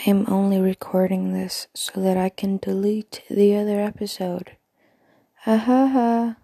I am only recording this so that I can delete the other episode. Ah, ha ha ha.